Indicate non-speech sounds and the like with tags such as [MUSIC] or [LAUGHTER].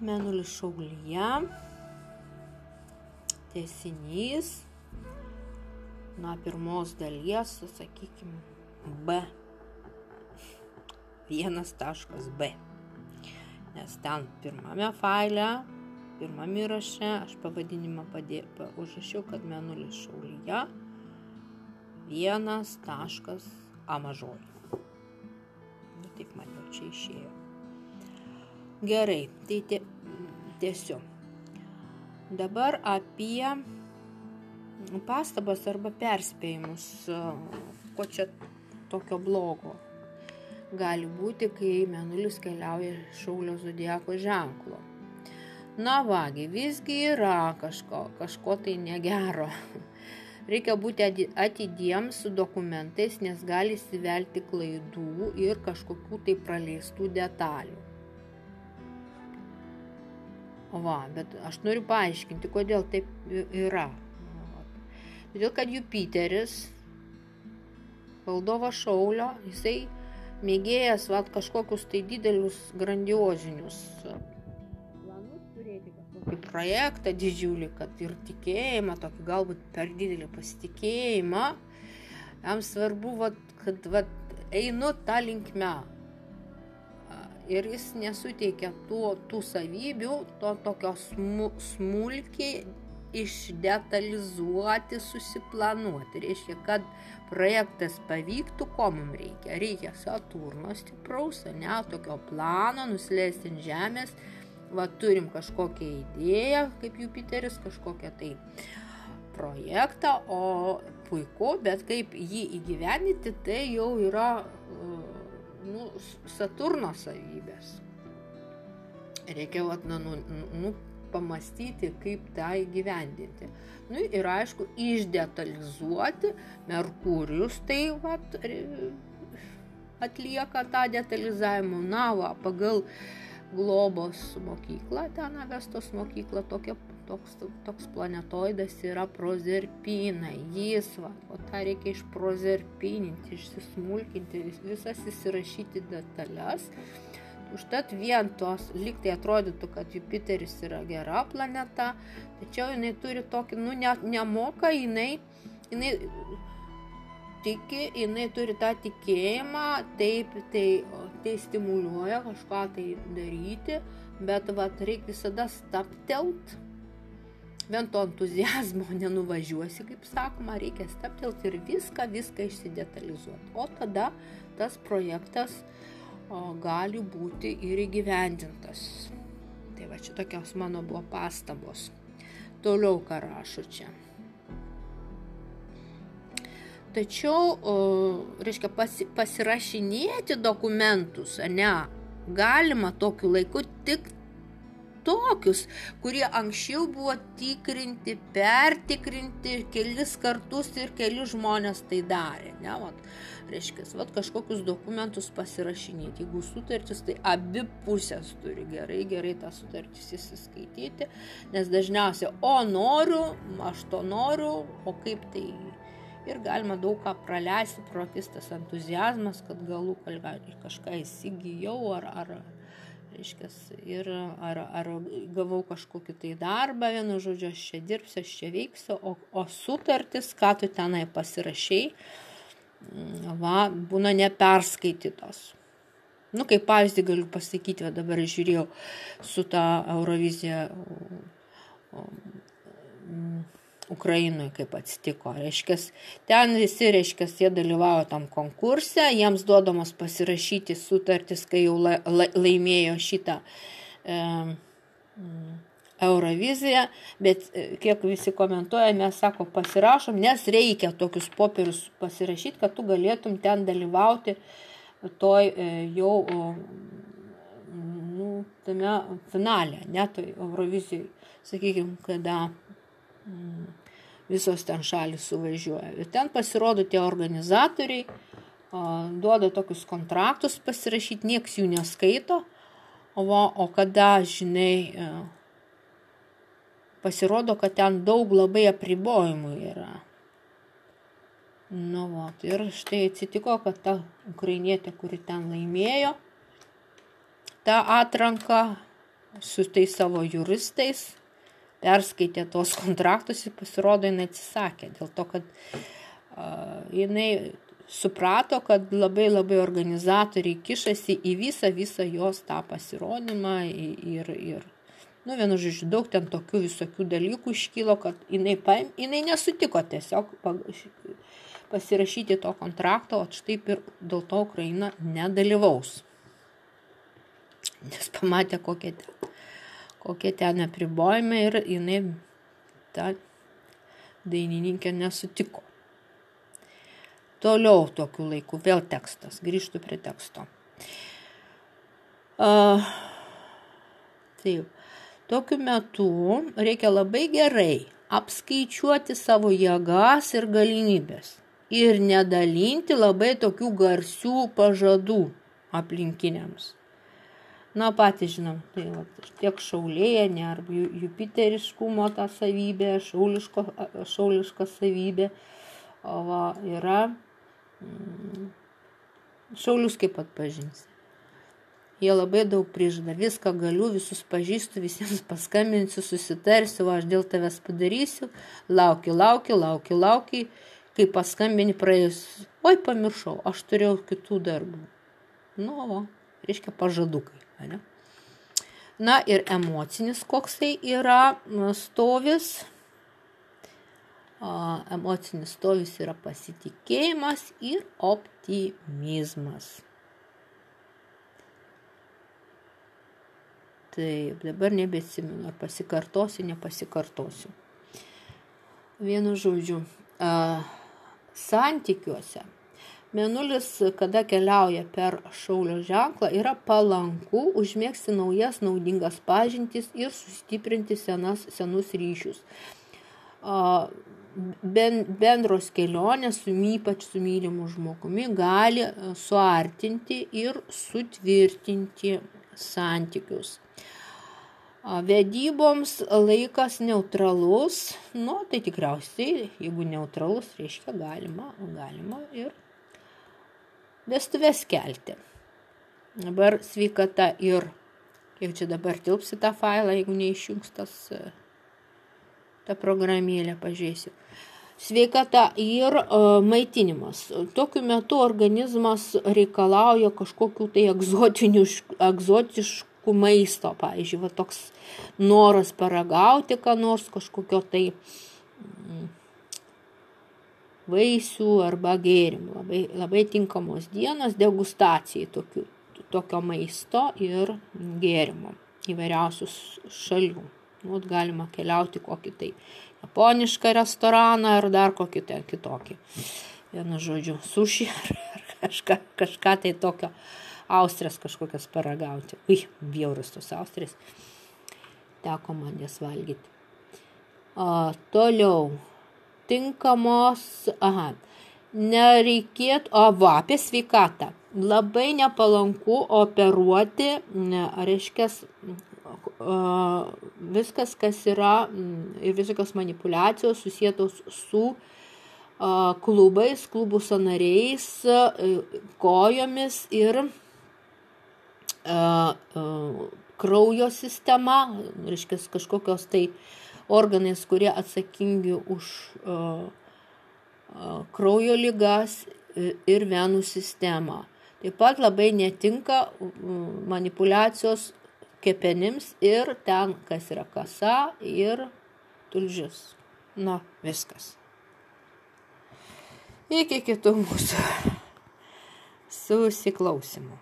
Menulis šaulyje. Tesinys. Nuo pirmos dalies, sakykime, B. Vienas taškas B. Nes ten pirmame faile, pirmame įraše aš pavadinimą padė, pa, užrašiau, kad menulis šaulyje. Vienas taškas A mažoji. Nu, taip man jau čia išėjo. Gerai, tai tiesiog. Dabar apie pastabas arba perspėjimus, ko čia tokio blogo gali būti, kai menulis keliauja šaulio zodieko ženklo. Na vagi, visgi yra kažko, kažko tai negero. [LAUGHS] Reikia būti atidiems su dokumentais, nes gali įsivelti klaidų ir kažkokių tai praleistų detalių. Va, bet aš noriu paaiškinti, kodėl taip yra. Todėl, kad Jupiteris, valdovo šaulio, jisai mėgėjęs vat, kažkokius tai didelius, grandiozinius tokį projektą didžiulį, kad ir tikėjimą, tokį galbūt per didelį pasitikėjimą, jam svarbu, vat, kad vat, einu tą linkmę. Ir jis nesuteikia tų, tų savybių, to tokio smu, smulkiai išdetalizuoti, susiplanuoti. Reiškia, kad projektas pavyktų, ko mums reikia. Reikia Saturno stipraus, ne, tokio plano, nusileisti ant žemės, va turim kažkokią idėją, kaip Jupiteris, kažkokią tai projektą, o puiku, bet kaip jį įgyveninti, tai jau yra nu, Saturno savybės. Reikia vat, nu, nu, nu, pamastyti, kaip tą įgyvendinti. Nu, ir aišku, išdetalizuoti, Merkurijus tai vat, atlieka tą detalizavimą, na, va, pagal uh, globos mokykla, ten Avestos mokykla, tokia, toks, toks planetoidas yra prozerpinai. Jis, va, o tą reikia išprozerpininti, išsismulkinti, visas įsirašyti detalės. Užtat vien tos, liktai atrodytų, kad Jupiteris yra gera planeta, tačiau jinai turi tokį, nu, ne, nemoka jinai, jinai tiki, jinai turi tą tikėjimą, taip, tai, tai stimuliuoja kažką tai daryti, bet vat, reikia visada staptelt, vien to entuzijazmo [LAUGHS] nenuvažiuosi, kaip sakoma, reikia staptelt ir viską, viską išsidetalizuoti. O tada tas projektas o, gali būti ir įgyvendintas. Tai va čia tokios mano buvo pastabos. Toliau ką rašo čia. Tačiau, reiškia, pasi, pasirašinėti dokumentus, ne, galima tokiu laiku tik tokius, kurie anksčiau buvo tikrinti, pertikrinti kelis kartus ir keli žmonės tai darė. Ne, vat, reiškia, vat, kažkokius dokumentus pasirašinėti. Jeigu sutartis, tai abi pusės turi gerai, gerai tą sutartis įsiskaityti, nes dažniausiai, o noriu, aš to noriu, o kaip tai ir galima daug ką praleisti pro akis tas entuzijazmas, kad galų kažką įsigijau ar, ar, reiškias, ir ar, ar gavau kažkokį tai darbą, vienu žodžiu, aš čia dirbsiu, aš čia veiksiu, o, o sutartis, ką tu tenai pasirašiai, va, būna neperskaitytos. Nu, kaip pavyzdį galiu pasakyti, va, dabar žiūrėjau su ta Eurovizija Ukrainoje kaip atsitiko. Reiškės, ten visi, reiškės, jie dalyvavo tam konkurse, jiems duodamos pasirašyti sutartis, kai jau la, la, laimėjo šitą e, Euroviziją, bet e, kiek visi komentuoja, mes sako, pasirašom, nes reikia tokius popierius pasirašyti, kad tu galėtum ten dalyvauti toj e, jau nu, tame finale, ne toj Eurovizijai, sakykime, kada visos ten šalis suvažiuoja. Ir ten pasirodo tie organizatoriai, duoda tokius kontraktus pasirašyti, nieks jų neskaito, o, o kada, žinai, e, pasirodo, kad ten daug labai apribojimų yra. Nu, va, ir štai atsitiko, kad ta ukrainietė, kuri ten laimėjo, tą atranką su tais savo juristais, perskaitė tuos [LAUGHS] kontraktus ir pasirodo, jinai atsisakė. Dėl to, kad uh, jinai suprato, kad labai labai organizatoriai kišasi į visą, visą jos tą pasirodymą ir, ir nu, vienu žodžiu, daug ten tokių visokių dalykų iškylo, kad jinai, paim, jinai nesutiko tiesiog pasirašyti to kontrakto, o štai ir dėl to Ukraina nedalyvaus. Nes pamatė, kokie ten, kokie ten apribojimai ir jinai ta dainininkė nesutiko. Toliau tokiu laiku, vėl tekstas, grįžtų prie teksto. Uh, taip, tokiu metu reikia labai gerai apskaičiuoti savo jėgas ir galimybės ir nedalinti labai tokių garsių pažadų aplinkiniams. Na, patys žinom, tai va, tiek šaulėje, ar jupiteriškumo ta savybė, šauliško, šauliška savybė, va, yra Mm. Šaulius kaip atpažinsi. Jie labai daug prižada, viską galiu, visus pažįstu, visiems paskambinsiu, susitarsiu, aš dėl tavęs padarysiu, lauki, lauki, lauki, lauki, kai paskambini praėjus, oi pamiršau, aš turėjau kitų darbų. Nu, o, reiškia pažadukai. Ne? Na ir emocinis koksai yra stovis, emocinis stovis yra pasitikėjimas ir optimizmas. Taip, dabar nebeatsimenu, ar pasikartosiu, nepasikartosiu. Vienu žodžiu, santykiuose Mėnulis, kada keliauja per šaulio ženklą, yra palanku užmėgsti naujas naudingas pažintis ir sustiprinti senas, senus ryšius ben, bendros kelionės su ypač su mylimu žmogumi gali e, suartinti ir sutvirtinti santykius. Vedyboms laikas neutralus, nu tai tikriausiai, jeigu neutralus, reiškia galima, galima ir vestuvės kelti. Dabar sveikata ir, kiek čia dabar tilpsi tą failą, jeigu neišjungs tas e, tą programėlę pažiūrėsiu. Sveikata ir uh, maitinimas. Tokiu metu organizmas reikalauja kažkokių tai egzotiškų maisto, pavyzdžiui, va, toks noras paragauti, ką nors kažkokio tai mm, vaisių arba gėrimų. Labai, labai tinkamos dienos degustacijai tokių, tokio maisto ir gėrimo įvairiausių šalių. Nu, galima keliauti kokį tai japonišką restoraną ar dar kokį tai kitokį. Vienu žodžiu, suši ar, ar kažką, kažką tai tokio austrės kažkokias paragauti. Ui, bjaurus tos austrės. Teko man jas valgyti. O, toliau. Tinkamos, aha, nereikėtų, o va, apie sveikatą. Labai nepalanku operuoti, ne, reiškia, viskas, kas yra mm, ir visokios manipulacijos susijėtos su klubais, klubų sanariais, kojomis ir kraujo sistema, reiškia kažkokios tai organais, kurie atsakingi už kraujo lygas ir venų sistemą. Taip pat labai netinka manipulacijos kepenims ir ten, kas yra kasa ir tulžis. Na, viskas. Iki kitų mūsų susiklausimų.